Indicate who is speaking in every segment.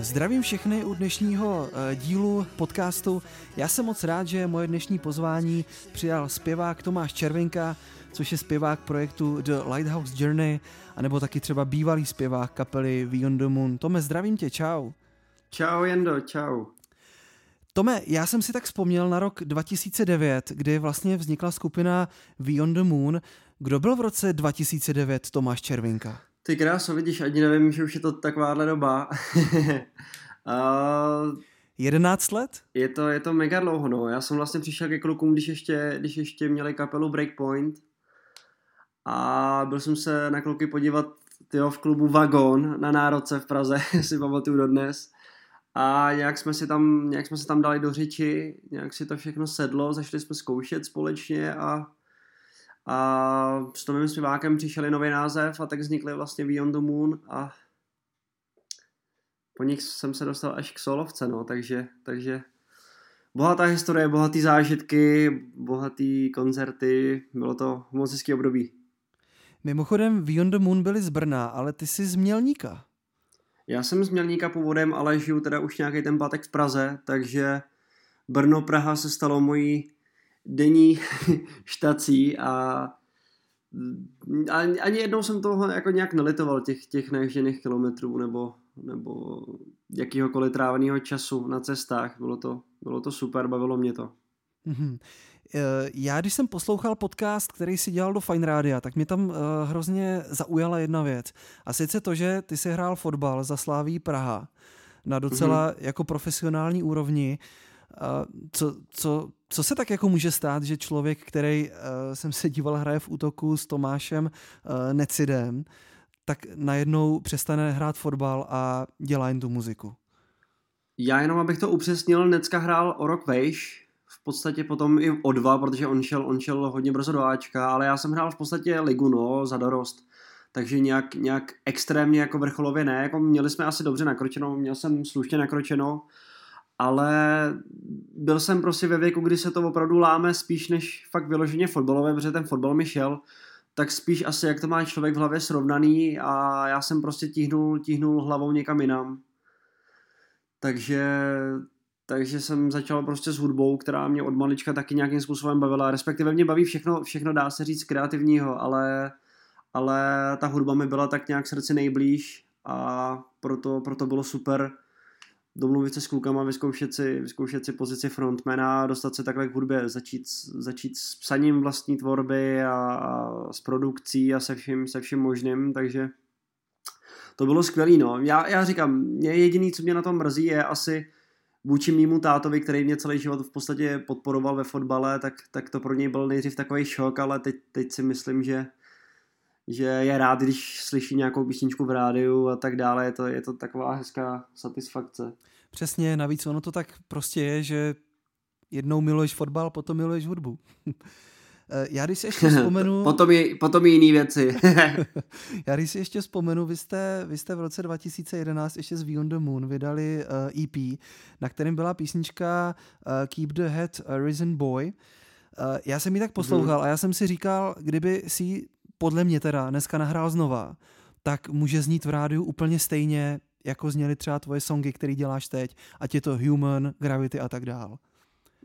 Speaker 1: Zdravím všechny u dnešního eh, dílu podcastu. Já jsem moc rád, že moje dnešní pozvání přijal zpěvák Tomáš Červenka, což je zpěvák projektu The Lighthouse Journey, anebo taky třeba bývalý zpěvák kapely Beyond the Moon. Tome, zdravím tě, čau.
Speaker 2: Čau Jendo, čau.
Speaker 1: Tome, já jsem si tak vzpomněl na rok 2009, kdy vlastně vznikla skupina Beyond the Moon. Kdo byl v roce 2009 Tomáš Červinka?
Speaker 2: Ty kráso, vidíš, ani nevím, že už je to takováhle doba. A
Speaker 1: 11 let?
Speaker 2: je, to, je to mega dlouho, no. Já jsem vlastně přišel ke klukům, když ještě, když ještě měli kapelu Breakpoint. A byl jsem se na kluky podívat tyjo, v klubu Vagon na Národce v Praze, si pamatuju dodnes. A nějak jsme, si tam, nějak jsme se tam dali do řeči, nějak si to všechno sedlo, začali jsme zkoušet společně a, a s novým zpěvákem přišel nový název a tak vznikly vlastně Beyond the Moon a po nich jsem se dostal až k solovce, no, takže, takže bohatá historie, bohatý zážitky, bohatý koncerty, bylo to moc hezký období.
Speaker 1: Mimochodem Beyond the Moon byli z Brna, ale ty jsi z Mělníka.
Speaker 2: Já jsem z Mělníka původem, ale žiju teda už nějaký ten pátek v Praze, takže Brno, Praha se stalo mojí denní štací a ani, ani jednou jsem toho jako nějak nelitoval, těch, těch neježděných kilometrů nebo, nebo jakýhokoliv tráveného času na cestách. Bylo to, bylo to super, bavilo mě to.
Speaker 1: Mhm. Eh, Já, když jsem poslouchal podcast, který si dělal do Fine Rádia, tak mě tam eh, hrozně zaujala jedna věc. A sice to, že ty si hrál fotbal za Sláví Praha na docela jako profesionální úrovni. A Co, co, co se tak jako může stát, že člověk, který eh, jsem se díval, hraje v útoku s Tomášem eh, Necidem, tak najednou přestane hrát fotbal a dělá jen tu muziku.
Speaker 2: Já jenom, abych to upřesnil, Necka hrál o rok vejš, v podstatě potom i o dva, protože on šel, on šel hodně brzo do Ačka, ale já jsem hrál v podstatě ligu, no, za dorost. Takže nějak, nějak extrémně jako vrcholově ne, jako měli jsme asi dobře nakročeno, měl jsem slušně nakročeno, ale byl jsem prostě ve věku, kdy se to opravdu láme spíš než fakt vyloženě fotbalové, protože ten fotbal mi šel, tak spíš asi jak to má člověk v hlavě srovnaný a já jsem prostě tíhnul, tíhnul hlavou někam jinam. Takže, takže jsem začal prostě s hudbou, která mě od malička taky nějakým způsobem bavila, respektive mě baví všechno, všechno dá se říct kreativního, ale, ale ta hudba mi byla tak nějak srdci nejblíž a proto, proto bylo super domluvit se s klukama, vyzkoušet si, vyzkoušet si pozici frontmana, dostat se takhle k hudbě, začít, začít s psaním vlastní tvorby a, a s produkcí a se vším, se vším možným, takže to bylo skvělý, no. Já, já říkám, mě jediný, co mě na tom mrzí, je asi vůči mýmu tátovi, který mě celý život v podstatě podporoval ve fotbale, tak, tak to pro něj byl nejdřív takový šok, ale teď, teď si myslím, že že je rád, když slyší nějakou písničku v rádiu a tak dále, je to, je to taková hezká satisfakce.
Speaker 1: Přesně, navíc ono to tak prostě je, že jednou miluješ fotbal, potom miluješ hudbu. Eh, Já když si ještě vzpomenu...
Speaker 2: potom, je, potom je jiný věci.
Speaker 1: Já když si ještě vzpomenu, vy jste, vy jste v roce 2011 ještě z Beyond the Moon vydali uh, EP, na kterém byla písnička uh, Keep the Head Risen Boy. Uh, já jsem ji tak poslouchal a já jsem si říkal, kdyby si podle mě teda dneska nahrál znova, tak může znít v rádiu úplně stejně, jako zněly třeba tvoje songy, které děláš teď, ať je to Human, Gravity a tak dál.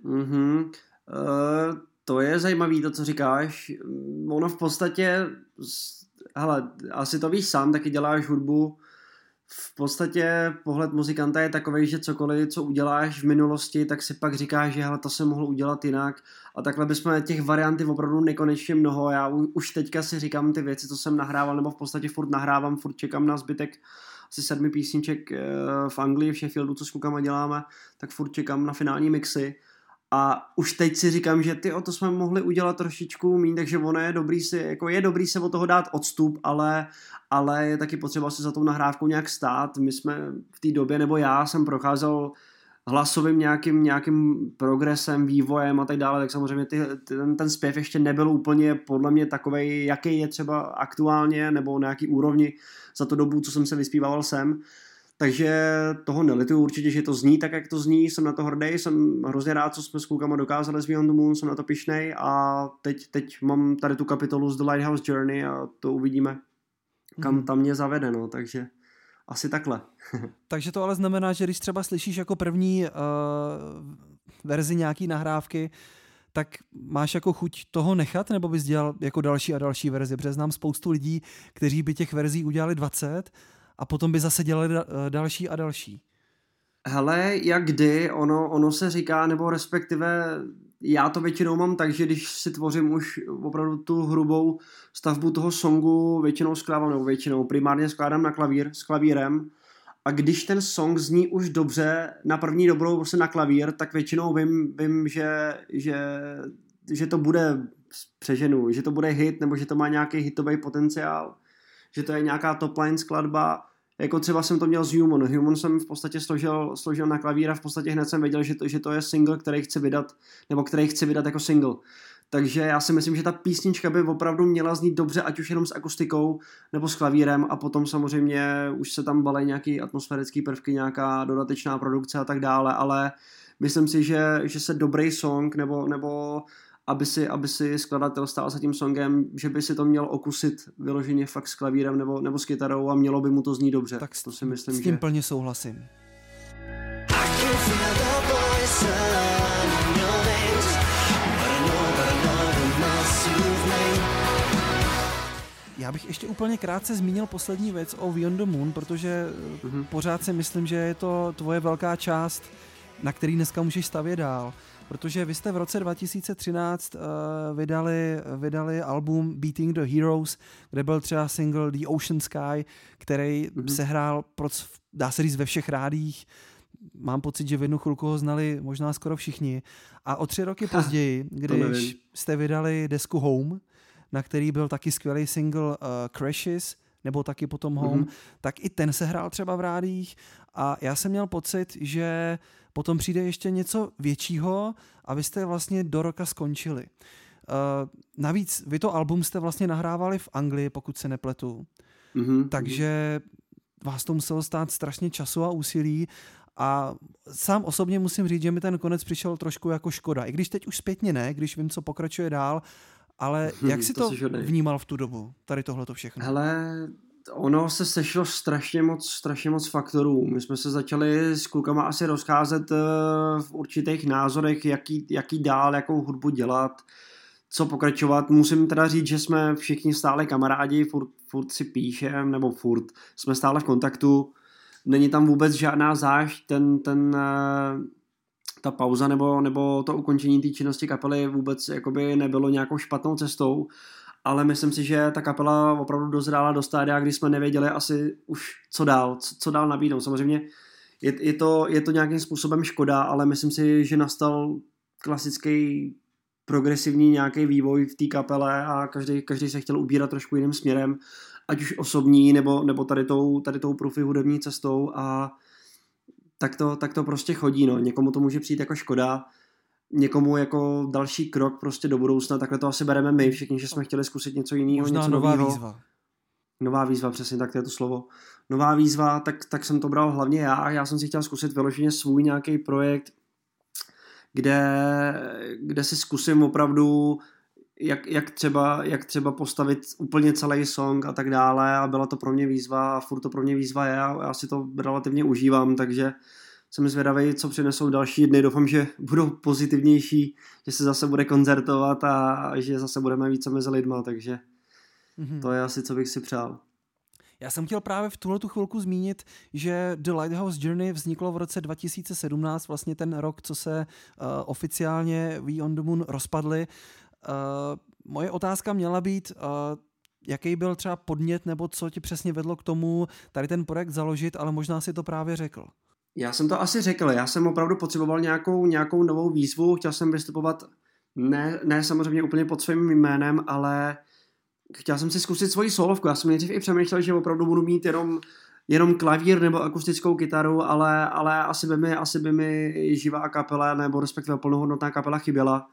Speaker 2: Mhm. Uh, to je zajímavý, to, co říkáš. Ono v podstatě, hele, asi to víš sám, taky děláš hudbu. V podstatě pohled muzikanta je takový, že cokoliv, co uděláš v minulosti, tak si pak říkáš, že hele, to se mohlo udělat jinak. A takhle bychom těch varianty opravdu nekonečně mnoho. Já už teďka si říkám ty věci, co jsem nahrával, nebo v podstatě furt nahrávám, furt čekám na zbytek asi sedmi písniček eh, v Anglii, v Sheffieldu, co s klukama děláme, tak furt čekám na finální mixy. A už teď si říkám, že ty to jsme mohli udělat trošičku míň, takže ono je dobrý si, jako je dobrý se od toho dát odstup, ale, ale je taky potřeba si za tou nahrávkou nějak stát. My jsme v té době, nebo já jsem procházel hlasovým nějakým, nějakým progresem, vývojem a tak dále, tak samozřejmě ty, ten, ten zpěv ještě nebyl úplně podle mě takový, jaký je třeba aktuálně, nebo na jaký úrovni za tu dobu, co jsem se vyspíval sem. Takže toho nelituju určitě, že to zní tak, jak to zní, jsem na to hrdý, jsem hrozně rád, co jsme s klukama dokázali s Beyond the Moon, jsem na to pišnej a teď, teď mám tady tu kapitolu z The Lighthouse Journey a to uvidíme, kam tam mě zavede, no, takže asi takhle.
Speaker 1: takže to ale znamená, že když třeba slyšíš jako první uh, verzi nějaký nahrávky, tak máš jako chuť toho nechat, nebo bys dělal jako další a další verzi? Protože znám spoustu lidí, kteří by těch verzí udělali 20 a potom by zase dělali další a další.
Speaker 2: Hele, jak kdy, ono, ono se říká, nebo respektive já to většinou mám tak, že když si tvořím už opravdu tu hrubou stavbu toho songu, většinou skládám, nebo většinou primárně skládám na klavír, s klavírem, a když ten song zní už dobře na první dobrou prostě na klavír, tak většinou vím, vím že, že, že to bude přeženu, že to bude hit, nebo že to má nějaký hitový potenciál, že to je nějaká top line skladba, jako třeba jsem to měl s Human. Human jsem v podstatě složil, složil na klavír a v podstatě hned jsem věděl, že to, že to je single, který chci vydat, nebo který chci vydat jako single. Takže já si myslím, že ta písnička by opravdu měla znít dobře, ať už jenom s akustikou nebo s klavírem a potom samozřejmě už se tam balej nějaký atmosférický prvky, nějaká dodatečná produkce a tak dále, ale myslím si, že, že se dobrý song nebo, nebo aby si, aby si skladatel stál za tím songem, že by si to měl okusit vyloženě fakt s klavírem nebo, nebo s kytarou a mělo by mu to znít dobře.
Speaker 1: Tak
Speaker 2: to
Speaker 1: si myslím, s tím že... plně souhlasím. Já bych ještě úplně krátce zmínil poslední věc o Beyond the Moon, protože mm-hmm. pořád si myslím, že je to tvoje velká část, na který dneska můžeš stavět dál protože vy jste v roce 2013 uh, eh, vydali, vydali album Beating the Heroes, kde byl třeba single The Ocean Sky, který mm-hmm. se hrál, proc, dá se říct, ve všech rádích. Mám pocit, že v jednu chvilku ho znali možná skoro všichni. A o tři roky později, když jste vydali desku Home, na který byl taky skvělý single uh, Crashes, nebo taky potom Home, mm-hmm. tak i ten se hrál třeba v rádích a já jsem měl pocit, že potom přijde ještě něco většího a vy jste vlastně do roka skončili. Uh, navíc vy to album jste vlastně nahrávali v Anglii, pokud se nepletu. Mm-hmm. Takže vás to muselo stát strašně času a úsilí a sám osobně musím říct, že mi ten konec přišel trošku jako škoda. I když teď už zpětně ne, když vím, co pokračuje dál, ale jak si to, to vnímal v tu dobu, tady tohle to všechno?
Speaker 2: Hele, ono se sešlo strašně moc, strašně moc faktorů. My jsme se začali s klukama asi rozcházet eh, v určitých názorech, jaký, jaký dál, jakou hudbu dělat, co pokračovat. Musím teda říct, že jsme všichni stále kamarádi, furt, furt si píšem, nebo furt jsme stále v kontaktu. Není tam vůbec žádná zášť, ten, ten, eh, ta pauza nebo, nebo to ukončení té činnosti kapely vůbec jakoby nebylo nějakou špatnou cestou ale myslím si, že ta kapela opravdu dozrála do stádia, kdy jsme nevěděli asi už co dál, co, co dál nabídnout. Samozřejmě je, je, to, je to nějakým způsobem škoda, ale myslím si, že nastal klasický progresivní nějaký vývoj v té kapele a každý, každý se chtěl ubírat trošku jiným směrem, ať už osobní nebo, nebo tady tou, tady tou profi hudební cestou a tak to, tak to prostě chodí. No. Někomu to může přijít jako škoda, někomu jako další krok prostě do budoucna, takhle to asi bereme my všichni, že jsme chtěli zkusit něco jiného,
Speaker 1: Možná
Speaker 2: něco
Speaker 1: nová novýho. výzva.
Speaker 2: Nová výzva, přesně tak to je to slovo. Nová výzva, tak, tak jsem to bral hlavně já. Já jsem si chtěl zkusit vyloženě svůj nějaký projekt, kde, kde si zkusím opravdu jak, jak, třeba, jak třeba postavit úplně celý song a tak dále a byla to pro mě výzva a furt to pro mě výzva je a já si to relativně užívám, takže jsem zvědavý, co přinesou další dny. Doufám, že budou pozitivnější, že se zase bude koncertovat a že zase budeme více mezi lidma, takže mm-hmm. to je asi, co bych si přál.
Speaker 1: Já jsem chtěl právě v tuhle tu chvilku zmínit, že The Lighthouse Journey vzniklo v roce 2017, vlastně ten rok, co se uh, oficiálně We on the Moon rozpadly. Uh, moje otázka měla být, uh, jaký byl třeba podnět nebo co ti přesně vedlo k tomu tady ten projekt založit, ale možná si to právě řekl.
Speaker 2: Já jsem to asi řekl, já jsem opravdu potřeboval nějakou, nějakou novou výzvu, chtěl jsem vystupovat ne, ne samozřejmě úplně pod svým jménem, ale chtěl jsem si zkusit svoji solovku. Já jsem nejdřív i přemýšlel, že opravdu budu mít jenom, jenom klavír nebo akustickou kytaru, ale, ale asi, by mi, asi by mi živá kapela nebo respektive plnohodnotná kapela chyběla.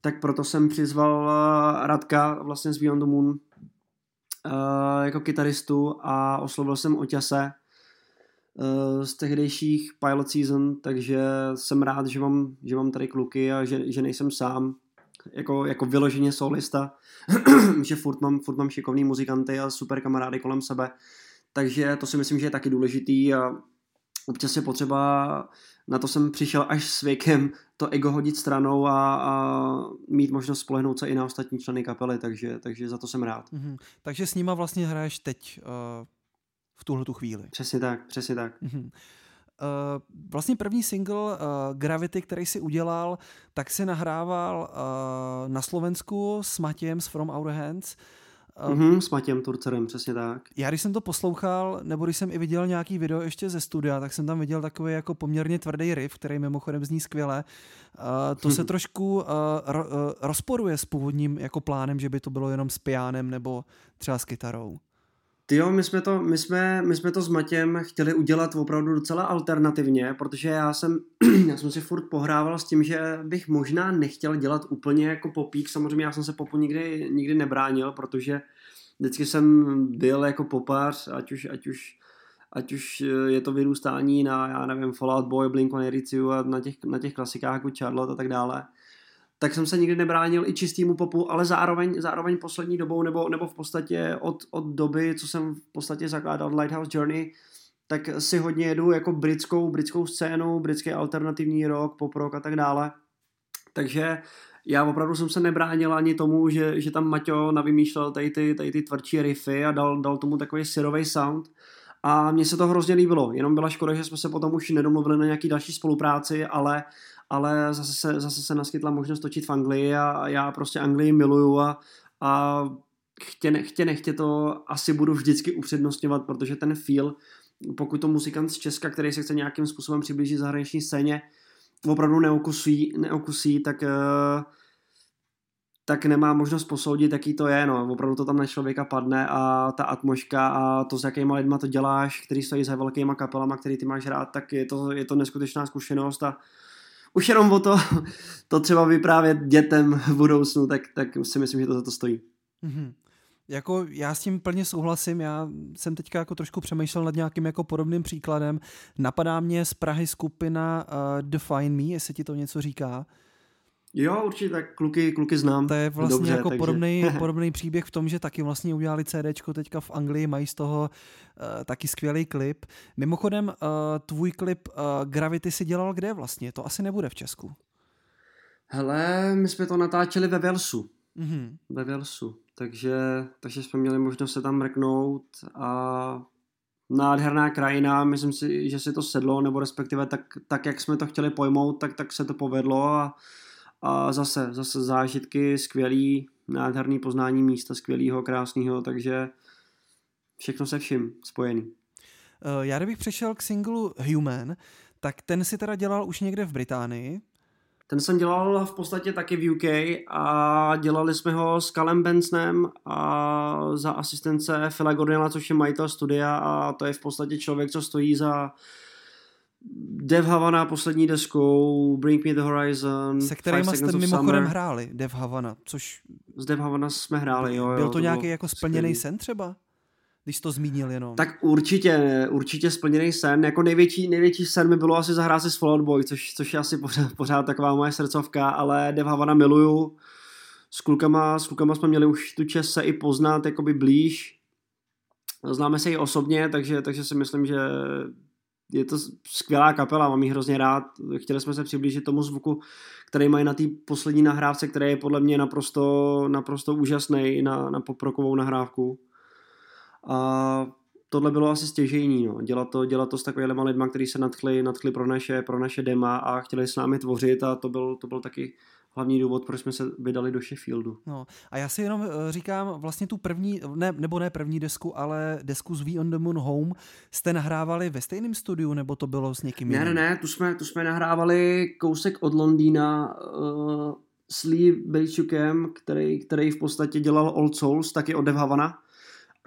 Speaker 2: Tak proto jsem přizval eh, Radka vlastně z Beyond the Moon uh, jako kytaristu a oslovil jsem Oťase, Eh, z tehdejších pilot season, takže jsem rád, že mám, že mám tady kluky a že, že nejsem sám. jako, jako vyloženě solista, že furt mám, furt mám šikovný muzikanty a super kamarády kolem sebe, takže to si myslím, že je taky důležitý a občas je potřeba, na to jsem přišel až s věkem, to ego hodit stranou a, a mít možnost spolehnout se i na ostatní členy kapely, takže, takže za to jsem rád.
Speaker 1: Mm-hmm. Takže s nima vlastně hraješ teď uh, v tuhle tu chvíli.
Speaker 2: Přesně tak, přesně tak.
Speaker 1: Mm-hmm. Uh, vlastně první single uh, Gravity, který si udělal, tak si nahrával uh, na Slovensku s Matějem z From Our Hands.
Speaker 2: Uh, mm-hmm, s Matějem Turcerem, přesně tak.
Speaker 1: Já když jsem to poslouchal, nebo když jsem i viděl nějaký video ještě ze studia, tak jsem tam viděl takový jako poměrně tvrdý riff, který mimochodem zní skvěle. Uh, to se trošku uh, ro, uh, rozporuje s původním jako plánem, že by to bylo jenom s pianem nebo třeba s kytarou.
Speaker 2: Ty jo, my jsme, to, my, jsme, my jsme to s Matěm chtěli udělat opravdu docela alternativně, protože já jsem, já jsem si furt pohrával s tím, že bych možná nechtěl dělat úplně jako popík. Samozřejmě já jsem se popu nikdy, nikdy nebránil, protože vždycky jsem byl jako popář, ať už, ať už, ať už je to vyrůstání na, já nevím, Fallout Boy, Blink-182 a na těch, na těch klasikách jako Charlotte a tak dále tak jsem se nikdy nebránil i čistýmu popu, ale zároveň, zároveň poslední dobou, nebo, nebo v podstatě od, od doby, co jsem v podstatě zakládal Lighthouse Journey, tak si hodně jedu jako britskou, britskou scénu, britský alternativní rock, pop rock a tak dále. Takže já opravdu jsem se nebránil ani tomu, že, že tam Maťo navymýšlel tady ty, tady ty tvrdší riffy a dal, dal tomu takový syrový sound. A mně se to hrozně líbilo, jenom byla škoda, že jsme se potom už nedomluvili na nějaký další spolupráci, ale ale zase se, zase se naskytla možnost točit v Anglii a já prostě Anglii miluju a, a chtě, nechtě, nechtě to asi budu vždycky upřednostňovat, protože ten feel, pokud to muzikant z Česka, který se chce nějakým způsobem přiblížit zahraniční scéně, opravdu neokusí, neokusí tak, eh, tak nemá možnost posoudit, jaký to je. No. Opravdu to tam na člověka padne a ta atmoška a to, s jakýma lidma to děláš, který stojí za velkýma kapelama, který ty máš rád, tak je to, je to neskutečná zkušenost a už jenom o to, to třeba vyprávět dětem v budoucnu, tak, tak si myslím, že to za to stojí.
Speaker 1: Mm-hmm. Jako já s tím plně souhlasím, já jsem teďka jako trošku přemýšlel nad nějakým jako podobným příkladem. Napadá mě z Prahy skupina uh, Define Me, jestli ti to něco říká.
Speaker 2: Jo, určitě, tak kluky, kluky znám.
Speaker 1: To je vlastně Dobře, jako takže... podobný, podobný příběh v tom, že taky vlastně udělali CDčko teďka v Anglii, mají z toho uh, taky skvělý klip. Mimochodem, uh, tvůj klip uh, Gravity si dělal kde vlastně? To asi nebude v Česku.
Speaker 2: Hele, my jsme to natáčeli ve Velsu. Mm-hmm. Ve Velsu. Takže, takže jsme měli možnost se tam mrknout a nádherná krajina, myslím si, že si to sedlo, nebo respektive tak, tak jak jsme to chtěli pojmout, tak, tak se to povedlo a a zase, zase zážitky, skvělý, nádherný poznání místa, skvělého, krásného, takže všechno se vším spojený.
Speaker 1: Eh, já kdybych přešel k singlu Human, tak ten si teda dělal už někde v Británii.
Speaker 2: Ten jsem dělal v podstatě taky v UK a dělali jsme ho s Kalem Bensonem a za asistence Phila Gordona, což je majitel studia a to je v podstatě člověk, co stojí za Dev Havana poslední deskou, Bring Me The Horizon,
Speaker 1: Se kterými jste mimochodem hráli, Dev Havana, což...
Speaker 2: Z Dev Havana jsme hráli, jo.
Speaker 1: Byl
Speaker 2: jo,
Speaker 1: to, to nějaký jako splněný sen třeba? Když to zmínil jenom.
Speaker 2: Tak určitě, určitě splněný sen. Jako největší, největší sen mi bylo asi zahrát si s Fallout Boy, což, což je asi pořád, pořád taková moje srdcovka, ale Dev Havana miluju. S klukama, s klukama jsme měli už tu čest se i poznat jakoby blíž. Známe se i osobně, takže, takže si myslím, že je to skvělá kapela, mám ji hrozně rád. Chtěli jsme se přiblížit tomu zvuku, který mají na té poslední nahrávce, který je podle mě naprosto, naprosto úžasný na, na poprokovou nahrávku. A tohle bylo asi stěžejní, no. dělat, to, dělat to s takovými lidmi, kteří se nadchli, nadchli pro, naše, pro naše dema a chtěli s námi tvořit a to byl, to byl taky hlavní důvod, proč jsme se vydali do Sheffieldu.
Speaker 1: No, a já si jenom eh, říkám, vlastně tu první, ne, nebo ne první desku, ale desku z We on the Moon Home jste nahrávali ve stejném studiu, nebo to bylo s někým
Speaker 2: jiným? Ne, ne, ne, tu jsme, tu jsme nahrávali kousek od Londýna uh, s Lee Bejčukem, který, který v podstatě dělal Old Souls, taky od Dev Havana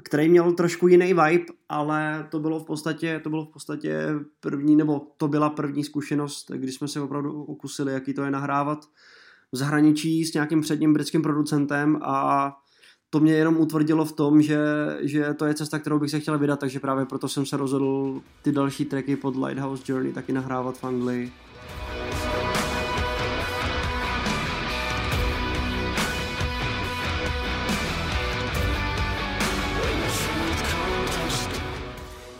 Speaker 2: který měl trošku jiný vibe, ale to bylo v podstatě, to bylo v podstatě první, nebo to byla první zkušenost, kdy jsme se opravdu okusili, jaký to je nahrávat v zahraničí s nějakým předním britským producentem a to mě jenom utvrdilo v tom, že, že to je cesta, kterou bych se chtěl vydat, takže právě proto jsem se rozhodl ty další tracky pod Lighthouse Journey taky nahrávat v Anglii.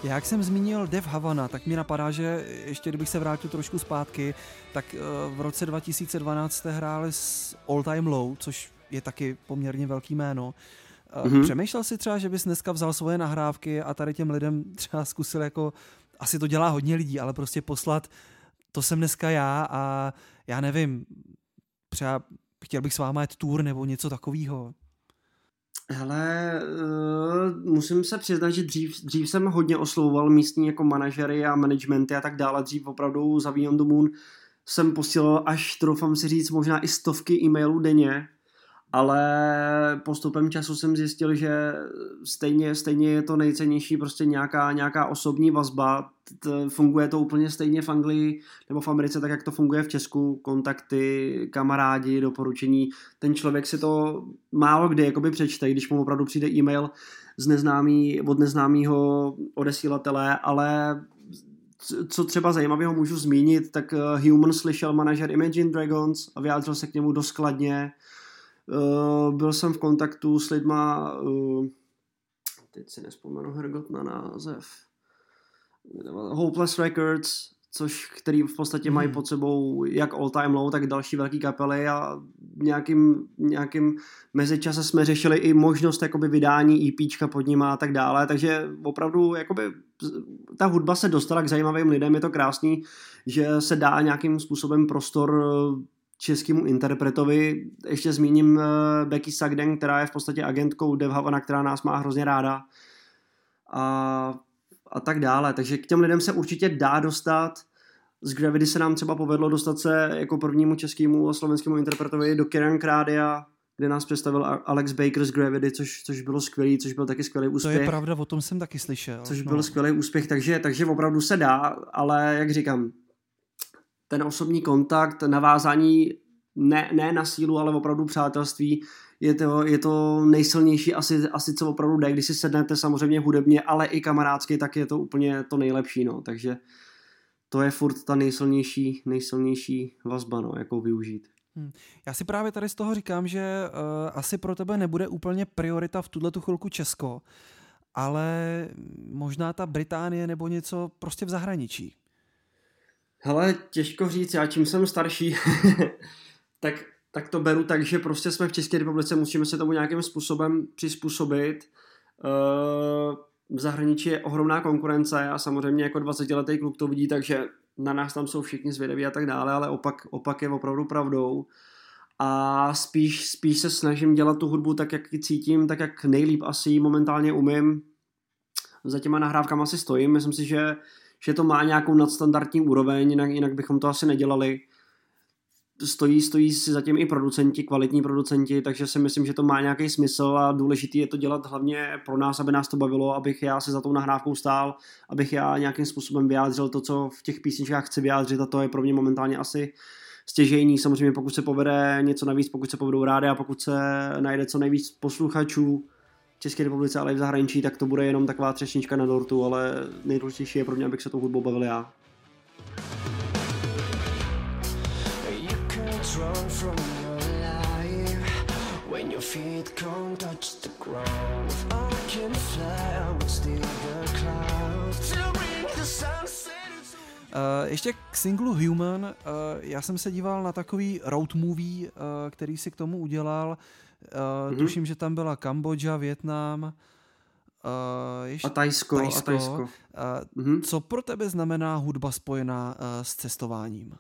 Speaker 1: Jak jsem zmínil Dev Havana, tak mi napadá, že ještě kdybych se vrátil trošku zpátky, tak eh, v roce 2012 jste hráli s All Time Low, což je taky poměrně velký jméno. Mm-hmm. Přemýšlel si třeba, že bys dneska vzal svoje nahrávky a tady těm lidem třeba zkusil jako, asi to dělá hodně lidí, ale prostě poslat, to jsem dneska já a já nevím, třeba chtěl bych s váma jet tour nebo něco takového.
Speaker 2: Hele, uh, musím se přiznat, že dřív, dřív jsem hodně oslouval místní jako manažery a managementy a tak dále. Dřív opravdu za Beyond the Moon jsem posílal až, troufám si říct, možná i stovky e-mailů denně ale postupem času jsem zjistil, že stejně, stejně je to nejcennější prostě nějaká, nějaká osobní vazba. T- funguje to úplně stejně v Anglii nebo v Americe, tak jak to funguje v Česku. Kontakty, kamarádi, doporučení. Ten člověk si to málo kdy jakoby přečte, když mu opravdu přijde e-mail z neznámý, od neznámého odesílatele, ale co třeba zajímavého můžu zmínit, tak eh, Human slyšel manažer Imagine Dragons a vyjádřil se k němu doskladně byl jsem v kontaktu s lidma, uh, teď si nespomenu Hergot na název, Hopeless Records, což, který v podstatě hmm. mají pod sebou jak All Time Low, tak další velké kapely a nějakým, nějakým mezičase jsme řešili i možnost jakoby vydání EPčka pod nima a tak dále, takže opravdu jakoby ta hudba se dostala k zajímavým lidem, je to krásný, že se dá nějakým způsobem prostor českému interpretovi. Ještě zmíním uh, Becky Sagden, která je v podstatě agentkou Dev Havana, která nás má hrozně ráda. A, a tak dále. Takže k těm lidem se určitě dá dostat. Z Gravity se nám třeba povedlo dostat se jako prvnímu českému a slovenskému interpretovi do Kiran Krádia, kde nás představil Alex Baker z Gravity, což, což bylo skvělý, což byl taky skvělý úspěch.
Speaker 1: To je pravda, o tom jsem taky slyšel.
Speaker 2: Což no. byl skvělý úspěch, takže, takže opravdu se dá, ale jak říkám, ten osobní kontakt, navázání ne, ne na sílu, ale opravdu přátelství, je to, je to nejsilnější asi, asi co opravdu jde, když si sednete samozřejmě hudebně, ale i kamarádsky, tak je to úplně to nejlepší, no, takže to je furt ta nejsilnější, nejsilnější vazba, no, jakou využít. Hmm.
Speaker 1: Já si právě tady z toho říkám, že uh, asi pro tebe nebude úplně priorita v tuhle tu chvilku Česko, ale možná ta Británie nebo něco prostě v zahraničí.
Speaker 2: Hele, těžko říct, já čím jsem starší, tak, tak to beru tak, že prostě jsme v České republice, musíme se tomu nějakým způsobem přizpůsobit. Uh, v zahraničí je ohromná konkurence a samozřejmě jako 20-letý kluk to vidí, takže na nás tam jsou všichni zvědaví a tak dále, ale opak, opak je opravdu pravdou. A spíš, spíš se snažím dělat tu hudbu tak, jak ji cítím, tak, jak nejlíp asi momentálně umím. Za těma nahrávkama si stojím, myslím si, že že to má nějakou nadstandardní úroveň, jinak, jinak bychom to asi nedělali. Stojí, stojí si zatím i producenti, kvalitní producenti, takže si myslím, že to má nějaký smysl a důležitý je to dělat hlavně pro nás, aby nás to bavilo, abych já se za tou nahrávkou stál, abych já nějakým způsobem vyjádřil to, co v těch písničkách chci vyjádřit a to je pro mě momentálně asi stěžejní. Samozřejmě pokud se povede něco navíc, pokud se povedou rády a pokud se najde co nejvíc posluchačů, České republice, ale i v zahraničí, tak to bude jenom taková třešnička na dortu, ale nejdůležitější je pro mě, abych se tou hudbou bavil já.
Speaker 1: Uh, ještě k singlu Human, uh, já jsem se díval na takový road movie, uh, který si k tomu udělal. Uh, mm-hmm. Tuším, že tam byla Kambodža, Větnam, uh,
Speaker 2: ještě a Tajsko. Tajsko. A Tajsko.
Speaker 1: Uh, mm-hmm. Co pro tebe znamená hudba spojená uh, s cestováním?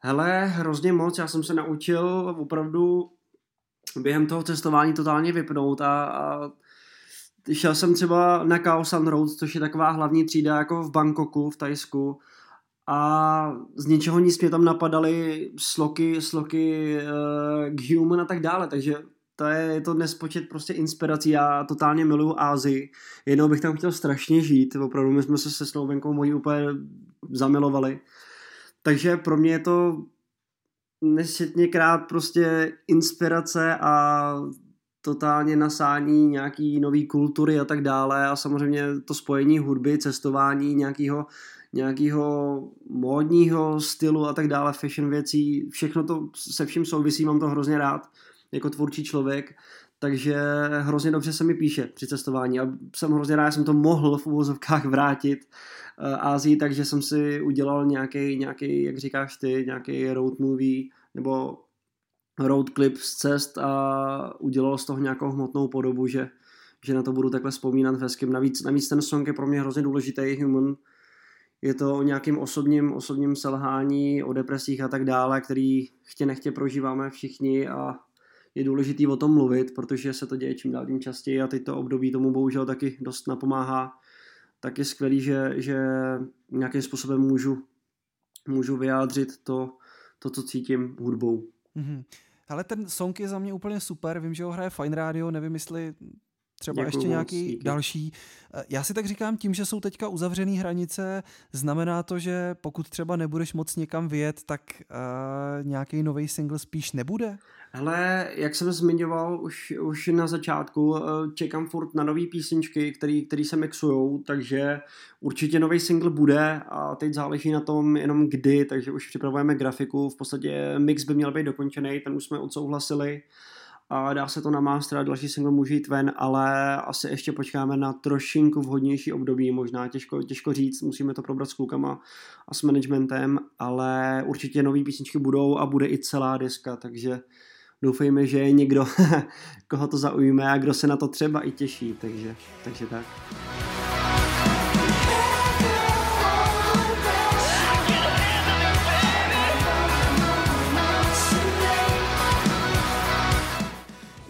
Speaker 2: Hele, hrozně moc. Já jsem se naučil opravdu během toho cestování totálně vypnout a, a šel jsem třeba na Khao San Road, což je taková hlavní třída jako v Bangkoku, v Tajsku a z ničeho nic mě tam napadaly sloky, sloky uh, Human a tak dále, takže to je, je to nespočet prostě inspirací, já totálně miluju Ázii, jednou bych tam chtěl strašně žít, opravdu my jsme se se Slovenkou mojí úplně zamilovali, takže pro mě je to nesčetněkrát prostě inspirace a totálně nasání nějaký nový kultury a tak dále. A samozřejmě to spojení hudby, cestování, nějakého nějakého módního stylu a tak dále, fashion věcí, všechno to se vším souvisí, mám to hrozně rád jako tvůrčí člověk, takže hrozně dobře se mi píše při cestování a jsem hrozně rád, že jsem to mohl v úvozovkách vrátit uh, Ázii, takže jsem si udělal nějaký, nějaký, jak říkáš ty, nějaký road movie nebo road clip z cest a udělal z toho nějakou hmotnou podobu, že, že na to budu takhle vzpomínat hezkým. Navíc, navíc ten song je pro mě hrozně důležitý, Human. Je to o nějakým osobním, osobním selhání, o depresích a tak dále, který chtě nechtě prožíváme všichni a je důležitý o tom mluvit, protože se to děje čím dál tím častěji a teď to období tomu bohužel taky dost napomáhá. Tak je skvělý, že, že nějakým způsobem můžu, můžu vyjádřit to, to, co cítím hudbou.
Speaker 1: Mm-hmm. Ale ten song je za mě úplně super, vím, že ho hraje Fine Radio, nevím, jestli třeba Děkuju ještě nějaký moc, další. Eh, já si tak říkám, tím, že jsou teďka uzavřené hranice, znamená to, že pokud třeba nebudeš moc někam vyjet, tak uh, nějaký nový single spíš nebude?
Speaker 2: Hele, jak jsem zmiňoval už, už na začátku, eh, čekám furt na nové písničky, které se mixujou, takže určitě nový single bude a teď záleží na tom jenom kdy, takže už připravujeme grafiku, v podstatě mix by měl být dokončený, ten už jsme odsouhlasili a dá se to na a další single může jít ven, ale asi ještě počkáme na trošinku vhodnější období, možná těžko, těžko říct, musíme to probrat s klukama a s managementem, ale určitě nový písničky budou a bude i celá deska, takže doufejme, že je někdo, koho to zaujme a kdo se na to třeba i těší, takže, takže tak.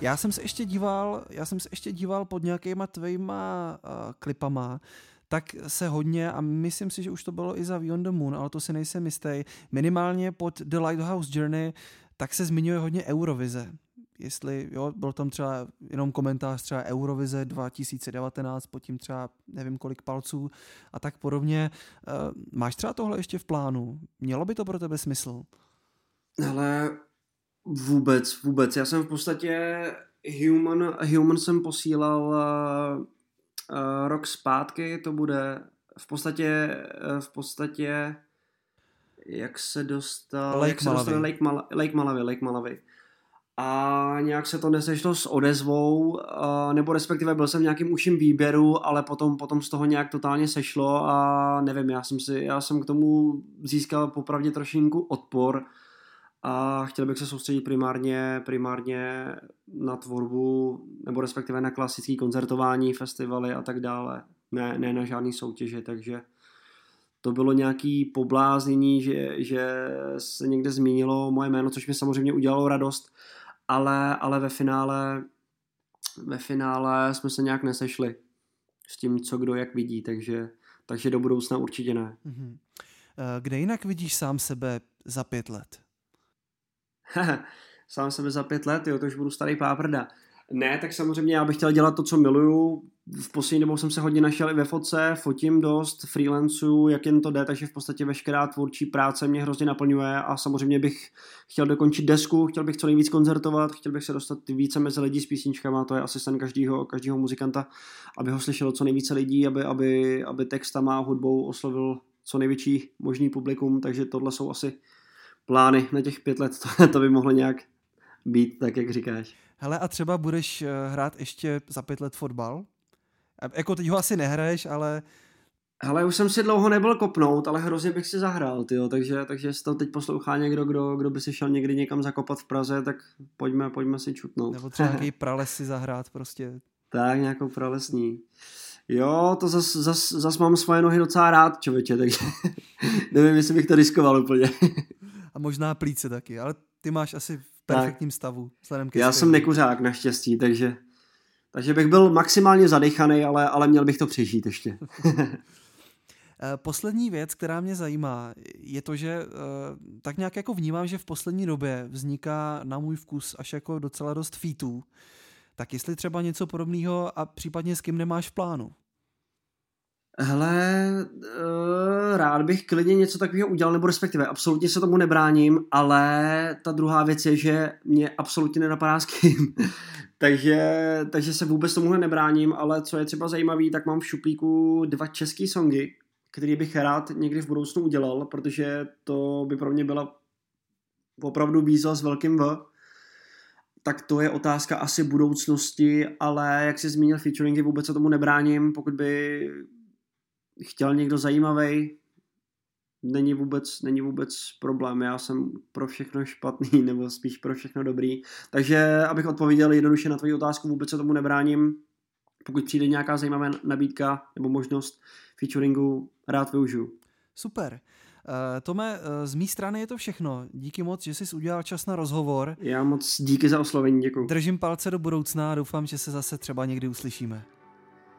Speaker 1: Já jsem se ještě díval, já jsem se ještě díval pod nějakýma tvýma uh, klipama, tak se hodně, a myslím si, že už to bylo i za Beyond the Moon, ale to si nejsem jistý, minimálně pod The Lighthouse Journey, tak se zmiňuje hodně Eurovize. Jestli, jo, byl tam třeba jenom komentář třeba Eurovize 2019, pod tím třeba nevím kolik palců a tak podobně. Uh, máš třeba tohle ještě v plánu? Mělo by to pro tebe smysl?
Speaker 2: Ale Vůbec, vůbec. Já jsem v podstatě Human, Human jsem posílal uh, uh, rok zpátky, to bude v podstatě, uh, v podstatě jak se dostal,
Speaker 1: Lake
Speaker 2: jak se dostal Lake, Mal- Lake Malawi, Lake Malawi. A nějak se to nesešlo s odezvou, uh, nebo respektive byl jsem v nějakým uším výběru, ale potom, potom z toho nějak totálně sešlo a nevím, já jsem si, já jsem k tomu získal popravdě trošinku odpor, a chtěl bych se soustředit primárně, primárně na tvorbu, nebo respektive na klasické koncertování, festivaly a tak dále. Ne, ne na žádný soutěže, takže to bylo nějaký pobláznění, že, že se někde zmínilo moje jméno, což mi samozřejmě udělalo radost, ale, ale ve finále ve finále jsme se nějak nesešli s tím, co kdo jak vidí, takže, takže do budoucna určitě ne.
Speaker 1: Mhm. Eh, kde jinak vidíš sám sebe za pět let?
Speaker 2: sám sebe za pět let, jo, to už budu starý páprda. Ne, tak samozřejmě já bych chtěl dělat to, co miluju. V poslední dobou jsem se hodně našel i ve fotce, fotím dost, freelancu, jak jen to jde, takže v podstatě veškerá tvůrčí práce mě hrozně naplňuje a samozřejmě bych chtěl dokončit desku, chtěl bych co nejvíc koncertovat, chtěl bych se dostat více mezi lidi s písničkama, to je asi sen každého, každého muzikanta, aby ho slyšelo co nejvíce lidí, aby, aby, aby textama a hudbou oslovil co největší možný publikum, takže tohle jsou asi plány na těch pět let, to, to by mohlo nějak být, tak jak říkáš.
Speaker 1: Hele, a třeba budeš eh, hrát ještě za pět let fotbal? Jako teď ho asi nehraješ, ale...
Speaker 2: Hele, už jsem si dlouho nebyl kopnout, ale hrozně bych si zahrál, tyjo, takže, takže jestli to teď poslouchá někdo, kdo, kdo by si šel někdy někam zakopat v Praze, tak pojďme, pojďme si čutnout.
Speaker 1: Nebo třeba nějaký prales si zahrát prostě.
Speaker 2: Tak, nějakou pralesní. Jo, to zas, zas, zas mám svoje nohy docela rád, člověče, takže nevím, jestli bych to riskoval úplně
Speaker 1: a možná plíce taky, ale ty máš asi v perfektním tak. stavu.
Speaker 2: K Já jsem nekuřák naštěstí, takže, takže bych byl maximálně zadechaný, ale, ale měl bych to přežít ještě.
Speaker 1: Eh, poslední věc, která mě zajímá, je to, že eh, tak nějak jako vnímám, že v poslední době vzniká na můj vkus až jako docela dost featů. Tak jestli třeba něco podobného a případně s kým nemáš v plánu?
Speaker 2: Hele, eh, rád bych klidně něco takového udělal, nebo respektive absolutně se tomu nebráním, ale ta druhá věc je, že mě absolutně nenapadá s kým. takže, takže se vůbec tomuhle nebráním, ale co je třeba zajímavé, tak mám v šuplíku dva české songy, který bych rád někdy v budoucnu udělal, protože to by pro mě byla opravdu výzva s velkým V.
Speaker 3: Tak to je otázka asi budoucnosti, ale jak si zmínil featuringy, vůbec se tomu nebráním, pokud by chtěl někdo zajímavý, není vůbec, není vůbec problém. Já jsem pro všechno špatný, nebo spíš pro všechno dobrý. Takže abych odpověděl jednoduše na tvoji otázku, vůbec se tomu nebráním. Pokud přijde nějaká zajímavá nabídka nebo možnost featuringu, rád využiju.
Speaker 1: Super. Eh, Tome, eh, z mé strany je to všechno. Díky moc, že jsi udělal čas na rozhovor.
Speaker 3: Já moc díky za oslovení, děkuji.
Speaker 1: Držím palce do budoucna a doufám, že se zase třeba někdy uslyšíme.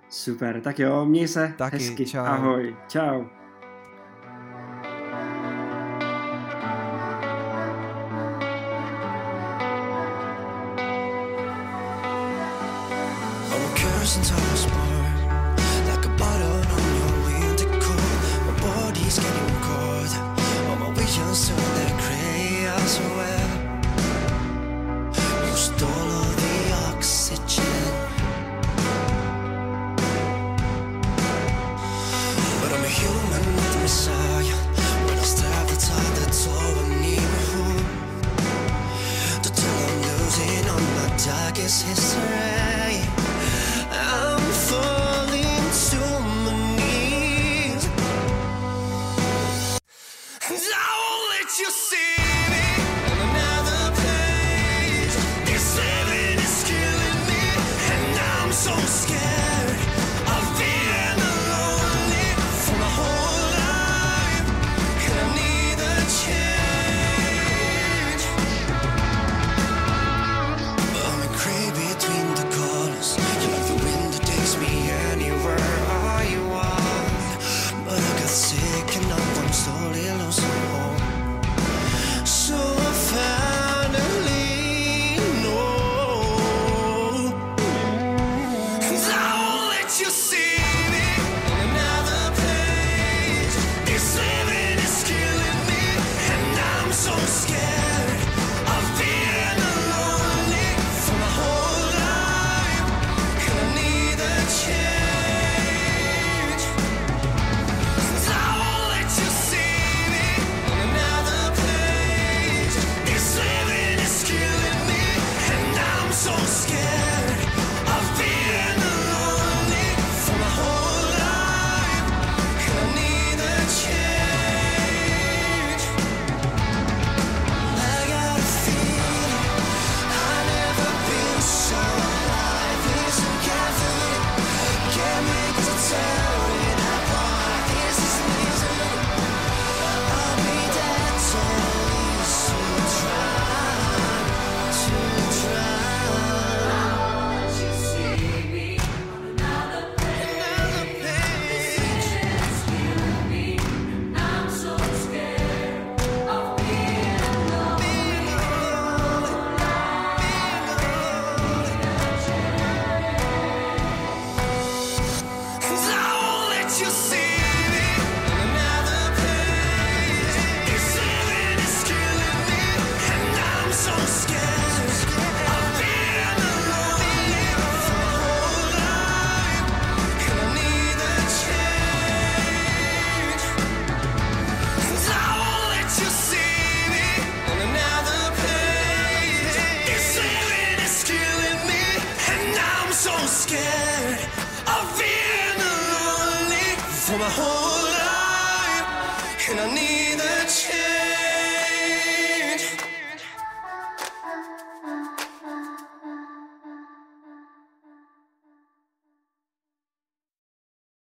Speaker 3: Super, tak jo, měj se
Speaker 1: Taky,
Speaker 3: hezky.
Speaker 1: Čau.
Speaker 3: Ahoj, čau.